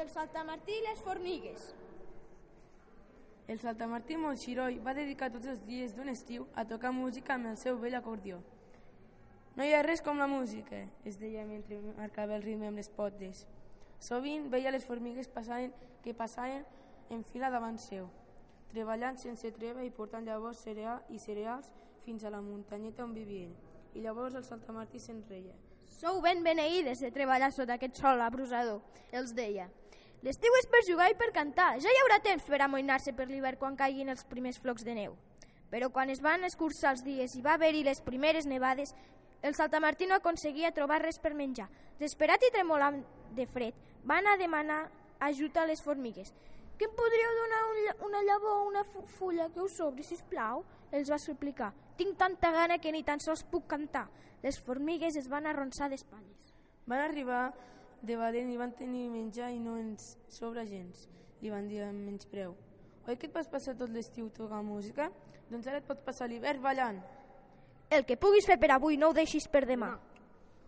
El saltamartí i les formigues. El saltamartí Montxiroi va dedicar tots els dies d'un estiu a tocar música amb el seu vell acordió. No hi ha res com la música, es deia mentre marcava el ritme amb les potes. Sovint veia les formigues passaven, que passaven en fila davant seu, treballant sense treva i portant llavors cereal i cereals fins a la muntanyeta on vivien. I llavors el saltamartí se'n reia. Sou ben beneïdes de treballar sota aquest sol abrusador, els deia. L'estiu és per jugar i per cantar. Ja hi haurà temps per amoïnar-se per l'hivern quan caiguin els primers flocs de neu. Però quan es van escurçar els dies i va haver-hi les primeres nevades, el saltamartí no aconseguia trobar res per menjar. Desesperat i tremolant de fred, va anar a demanar ajut a les formigues. Que em podríeu donar un, una llavor o una fu- fulla que us sobri, si plau? Els va suplicar. Tinc tanta gana que ni tan sols puc cantar. Les formigues es van arronsar d'espatlles. Van arribar de valent i van tenir menjar i no ens sobra gens, li van dir amb menys preu. Oi que et vas passar tot l'estiu tocant música? Doncs ara et pots passar l'hivern ballant. El que puguis fer per avui no ho deixis per demà.